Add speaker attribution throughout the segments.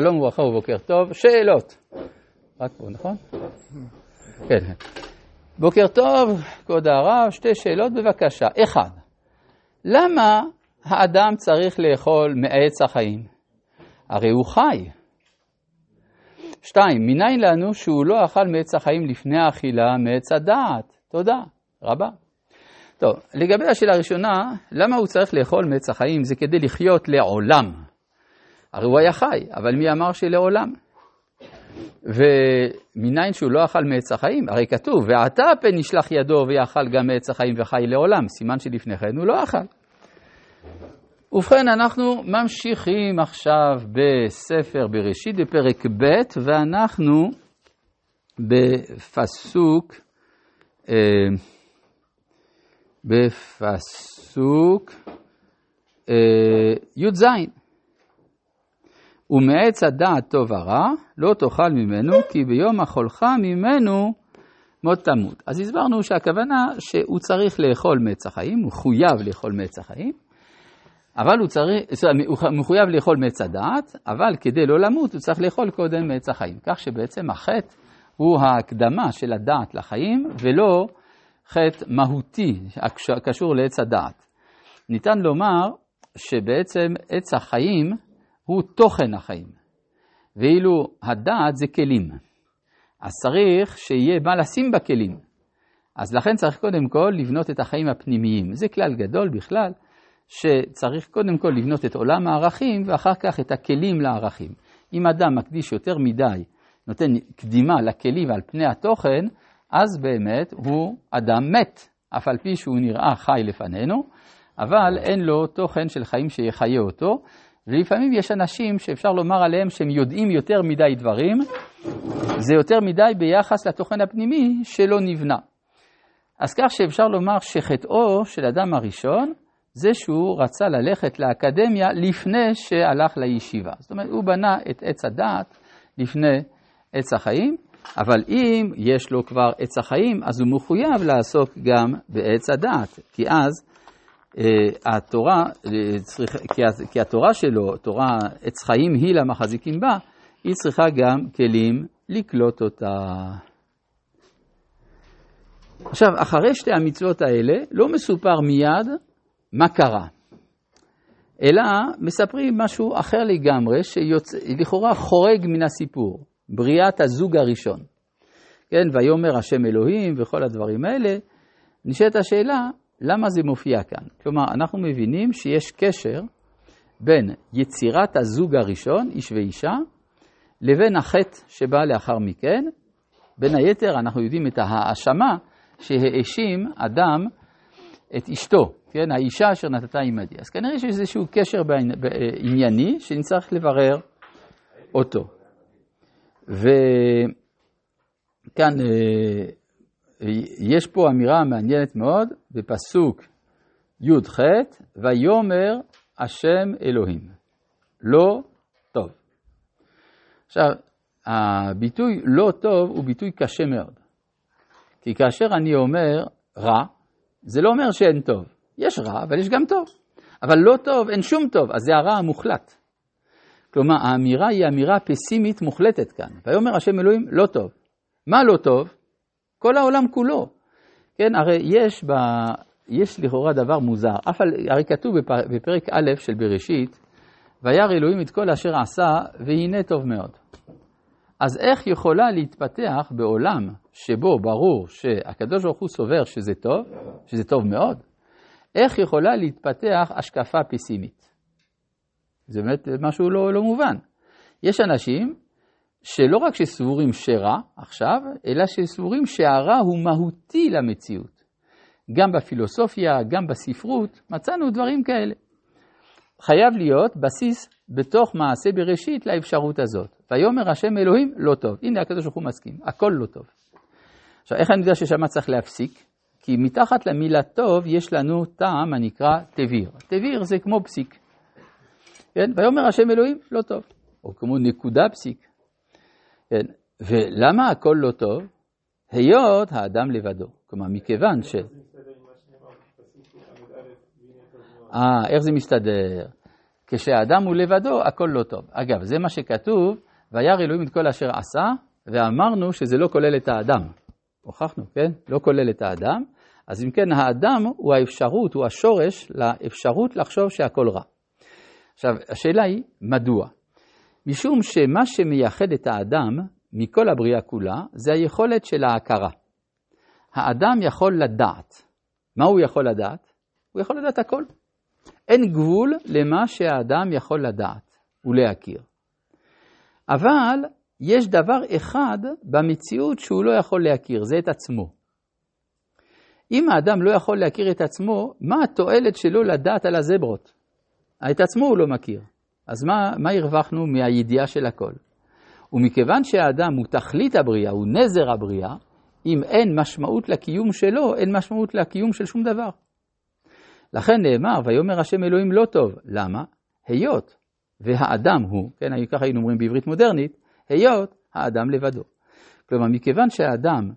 Speaker 1: שלום וברכה ובוקר טוב. שאלות. רק פה, נכון? כן. בוקר טוב, כבוד הרב, שתי שאלות בבקשה. אחד, למה האדם צריך לאכול מעץ החיים? הרי הוא חי. שתיים, מניין לנו שהוא לא אכל מעץ החיים לפני האכילה מעץ הדעת? תודה רבה. טוב, לגבי השאלה הראשונה, למה הוא צריך לאכול מעץ החיים? זה כדי לחיות לעולם. הרי הוא היה חי, אבל מי אמר שלעולם? ומניין שהוא לא אכל מעץ החיים? הרי כתוב, ועתה פן נשלח ידו ויאכל גם מעץ החיים וחי לעולם, סימן שלפני כן הוא לא אכל. ובכן, אנחנו ממשיכים עכשיו בספר בראשית, בפרק ב', ואנחנו בפסוק, אה, בפסוק אה, י"ז. ומעץ הדעת טוב ורע, לא תאכל ממנו, כי ביום אכולך ממנו מות תמות. אז הסברנו שהכוונה שהוא צריך לאכול מעץ החיים, הוא חויב לאכול מעץ החיים, אבל הוא צריך, הוא מחויב לאכול מעץ הדעת, אבל כדי לא למות הוא צריך לאכול קודם מעץ החיים. כך שבעצם החטא הוא ההקדמה של הדעת לחיים, ולא חטא מהותי הקשור לעץ הדעת. ניתן לומר שבעצם עץ החיים הוא תוכן החיים, ואילו הדעת זה כלים. אז צריך שיהיה מה לשים בכלים. אז לכן צריך קודם כל לבנות את החיים הפנימיים. זה כלל גדול בכלל, שצריך קודם כל לבנות את עולם הערכים ואחר כך את הכלים לערכים. אם אדם מקדיש יותר מדי, נותן קדימה לכלים על פני התוכן, אז באמת הוא אדם מת, אף על פי שהוא נראה חי לפנינו, אבל אין לו תוכן של חיים שיחיה אותו, ולפעמים יש אנשים שאפשר לומר עליהם שהם יודעים יותר מדי דברים, זה יותר מדי ביחס לתוכן הפנימי שלא נבנה. אז כך שאפשר לומר שחטאו של אדם הראשון זה שהוא רצה ללכת לאקדמיה לפני שהלך לישיבה. זאת אומרת, הוא בנה את עץ הדעת לפני עץ החיים, אבל אם יש לו כבר עץ החיים, אז הוא מחויב לעסוק גם בעץ הדעת, כי אז התורה, אה, צריך, כי, כי התורה שלו, תורה עץ חיים היא למחזיקים בה, היא צריכה גם כלים לקלוט אותה. עכשיו, אחרי שתי המצוות האלה, לא מסופר מיד מה קרה, אלא מספרים משהו אחר לגמרי, שלכאורה חורג מן הסיפור, בריאת הזוג הראשון. כן, ויאמר השם אלוהים וכל הדברים האלה, נשאלת השאלה, למה זה מופיע כאן? כלומר, אנחנו מבינים שיש קשר בין יצירת הזוג הראשון, איש ואישה, לבין החטא שבא לאחר מכן. בין היתר, אנחנו יודעים את ההאשמה שהאשים אדם את אשתו, כן, האישה אשר נתתה עמדי. אז כנראה שיש איזשהו קשר ענייני שנצטרך לברר אותו. וכאן אה, יש פה אמירה מעניינת מאוד בפסוק י"ח, ויאמר השם אלוהים, לא טוב. עכשיו, הביטוי לא טוב הוא ביטוי קשה מאוד. כי כאשר אני אומר רע, זה לא אומר שאין טוב. יש רע, אבל יש גם טוב. אבל לא טוב, אין שום טוב, אז זה הרע המוחלט. כלומר, האמירה היא אמירה פסימית מוחלטת כאן. ויאמר השם אלוהים, לא טוב. מה לא טוב? כל העולם כולו. כן, הרי יש, ב... יש לכאורה דבר מוזר. אף על... הרי כתוב בפ... בפרק א' של בראשית, וירא אלוהים את כל אשר עשה, והנה טוב מאוד. אז איך יכולה להתפתח בעולם שבו ברור שהקדוש ברוך הוא סובר שזה טוב, שזה טוב מאוד, איך יכולה להתפתח השקפה פסימית? זה באמת משהו לא, לא מובן. יש אנשים שלא רק שסבורים שרע עכשיו, אלא שסבורים שהרע הוא מהותי למציאות. גם בפילוסופיה, גם בספרות, מצאנו דברים כאלה. חייב להיות בסיס בתוך מעשה בראשית לאפשרות הזאת. ויאמר השם אלוהים לא טוב. הנה הקדוש ברוך הוא מסכים, הכל לא טוב. עכשיו, איך אני יודע ששם צריך להפסיק? כי מתחת למילה טוב יש לנו טעם הנקרא תביר. תביר זה כמו פסיק. כן? ויאמר השם אלוהים לא טוב. או כמו נקודה פסיק. כן? ולמה הכל לא טוב? היות האדם לבדו. כלומר, מכיוון ש... אה, איך זה מסתדר? כשהאדם הוא לבדו, הכל לא טוב. אגב, זה מה שכתוב, וירא אלוהים את כל אשר עשה, ואמרנו שזה לא כולל את האדם. הוכחנו, כן? לא כולל את האדם. אז אם כן, האדם הוא האפשרות, הוא השורש לאפשרות לחשוב שהכל רע. עכשיו, השאלה היא, מדוע? משום שמה שמייחד את האדם מכל הבריאה כולה, זה היכולת של ההכרה. האדם יכול לדעת. מה הוא יכול לדעת? הוא יכול לדעת הכל. אין גבול למה שהאדם יכול לדעת ולהכיר. אבל יש דבר אחד במציאות שהוא לא יכול להכיר, זה את עצמו. אם האדם לא יכול להכיר את עצמו, מה התועלת שלו לדעת על הזברות? את עצמו הוא לא מכיר. אז מה, מה הרווחנו מהידיעה של הכל? ומכיוון שהאדם הוא תכלית הבריאה, הוא נזר הבריאה, אם אין משמעות לקיום שלו, אין משמעות לקיום של שום דבר. לכן נאמר, ויאמר השם אלוהים לא טוב. למה? היות והאדם הוא, כן, ככה היינו אומרים בעברית מודרנית, היות האדם לבדו. כלומר, מכיוון שהאדם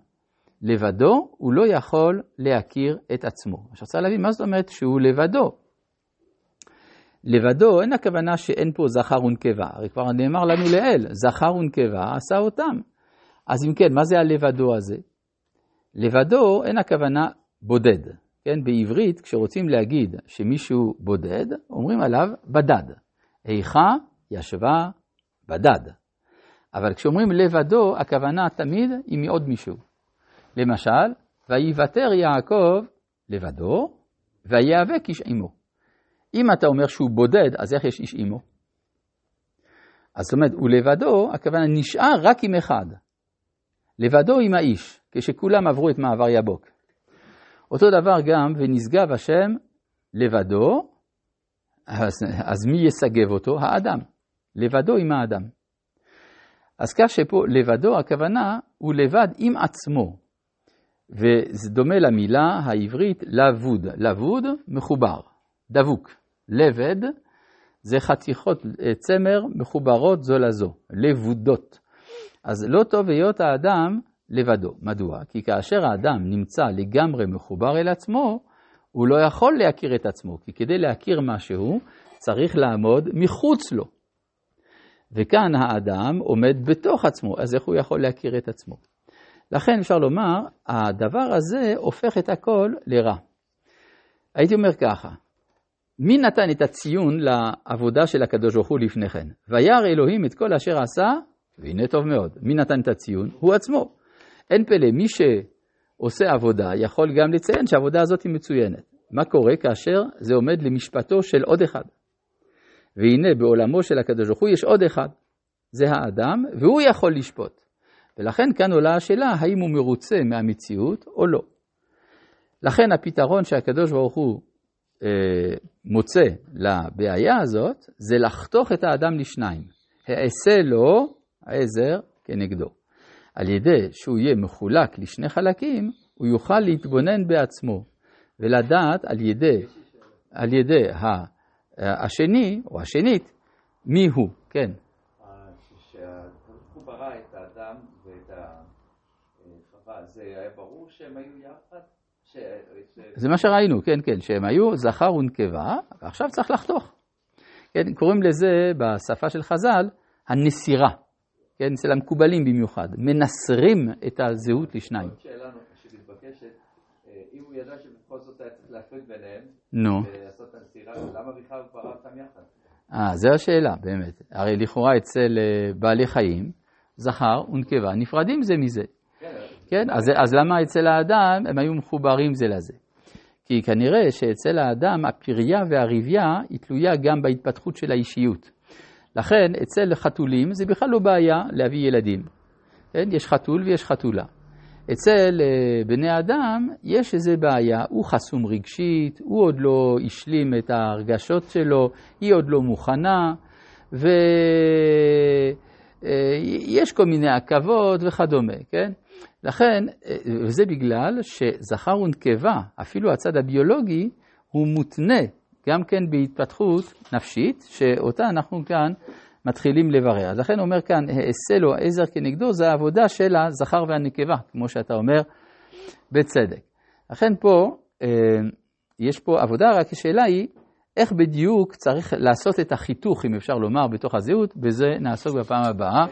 Speaker 1: לבדו, הוא לא יכול להכיר את עצמו. עכשיו צריך להבין מה זאת אומרת שהוא לבדו. לבדו אין הכוונה שאין פה זכר ונקבה, הרי כבר נאמר לנו לאל, זכר ונקבה עשה אותם. אז אם כן, מה זה הלבדו הזה? לבדו אין הכוונה בודד. כן, בעברית, כשרוצים להגיד שמישהו בודד, אומרים עליו בדד. איכה ישבה בדד. אבל כשאומרים לבדו, הכוונה תמיד היא מעוד מישהו. למשל, ויוותר יעקב לבדו, ויאבק איש עמו. אם אתה אומר שהוא בודד, אז איך יש איש עמו? אז זאת אומרת, הוא לבדו, הכוונה נשאר רק עם אחד. לבדו עם האיש, כשכולם עברו את מעבר יבוק. אותו דבר גם, ונשגב השם לבדו, אז, אז מי יסגב אותו? האדם. לבדו עם האדם. אז כך שפה לבדו, הכוונה הוא לבד עם עצמו. וזה דומה למילה העברית לבוד. לבוד, מחובר, דבוק. לבד זה חתיכות אה, צמר מחוברות זו לזו, לבודות. אז לא טוב היות האדם לבדו. מדוע? כי כאשר האדם נמצא לגמרי מחובר אל עצמו, הוא לא יכול להכיר את עצמו, כי כדי להכיר משהו, צריך לעמוד מחוץ לו. וכאן האדם עומד בתוך עצמו, אז איך הוא יכול להכיר את עצמו? לכן אפשר לומר, הדבר הזה הופך את הכל לרע. הייתי אומר ככה, מי נתן את הציון לעבודה של הקדוש ברוך הוא לפני כן? וירא אלוהים את כל אשר עשה, והנה טוב מאוד. מי נתן את הציון? הוא עצמו. אין פלא, מי שעושה עבודה יכול גם לציין שהעבודה הזאת היא מצוינת. מה קורה כאשר זה עומד למשפטו של עוד אחד? והנה בעולמו של הקדוש ברוך הוא יש עוד אחד, זה האדם, והוא יכול לשפוט. ולכן כאן עולה השאלה האם הוא מרוצה מהמציאות או לא. לכן הפתרון שהקדוש ברוך הוא אה, מוצא לבעיה הזאת, זה לחתוך את האדם לשניים. העשה לו העזר כנגדו. על ידי שהוא יהיה מחולק לשני חלקים, הוא יוכל להתבונן בעצמו ולדעת על ידי, על ידי השני או השנית מי הוא, כן.
Speaker 2: כשהוא ברא את האדם ואת החווה, זה היה ברור שהם היו יחד? ש...
Speaker 1: זה מה שראינו, כן, כן, שהם היו זכר ונקבה, ועכשיו צריך לחתוך. כן, קוראים לזה בשפה של חז"ל הנסירה. כן, אצל המקובלים במיוחד, מנסרים את הזהות לשניים.
Speaker 2: עוד שאלה שמתבקשת, אה, אם הוא ידע שבכל זאת היה צריך להפריד ביניהם,
Speaker 1: נו.
Speaker 2: ולעשות את הנסירה, למה בכלל הוא ברא אותם יחד?
Speaker 1: אה, זו השאלה, באמת. הרי לכאורה אצל אה, בעלי חיים, זכר ונקבה נפרדים זה מזה. כן, אז, אז למה אצל האדם הם היו מחוברים זה לזה? כי כנראה שאצל האדם הפריה והריביה היא תלויה גם בהתפתחות של האישיות. לכן אצל חתולים זה בכלל לא בעיה להביא ילדים. כן? יש חתול ויש חתולה. אצל uh, בני אדם יש איזה בעיה, הוא חסום רגשית, הוא עוד לא השלים את ההרגשות שלו, היא עוד לא מוכנה, ויש uh, כל מיני עכבות וכדומה, כן? לכן, uh, וזה בגלל שזכר ונקבה, אפילו הצד הביולוגי, הוא מותנה גם כן בהתפתחות נפשית, שאותה אנחנו כאן מתחילים לברר. אז לכן אומר כאן, אעשה לו עזר כנגדו, זה העבודה של הזכר והנקבה, כמו שאתה אומר, בצדק. לכן פה, אה, יש פה עבודה, רק השאלה היא, איך בדיוק צריך לעשות את החיתוך, אם אפשר לומר, בתוך הזהות, בזה נעסוק בפעם הבאה.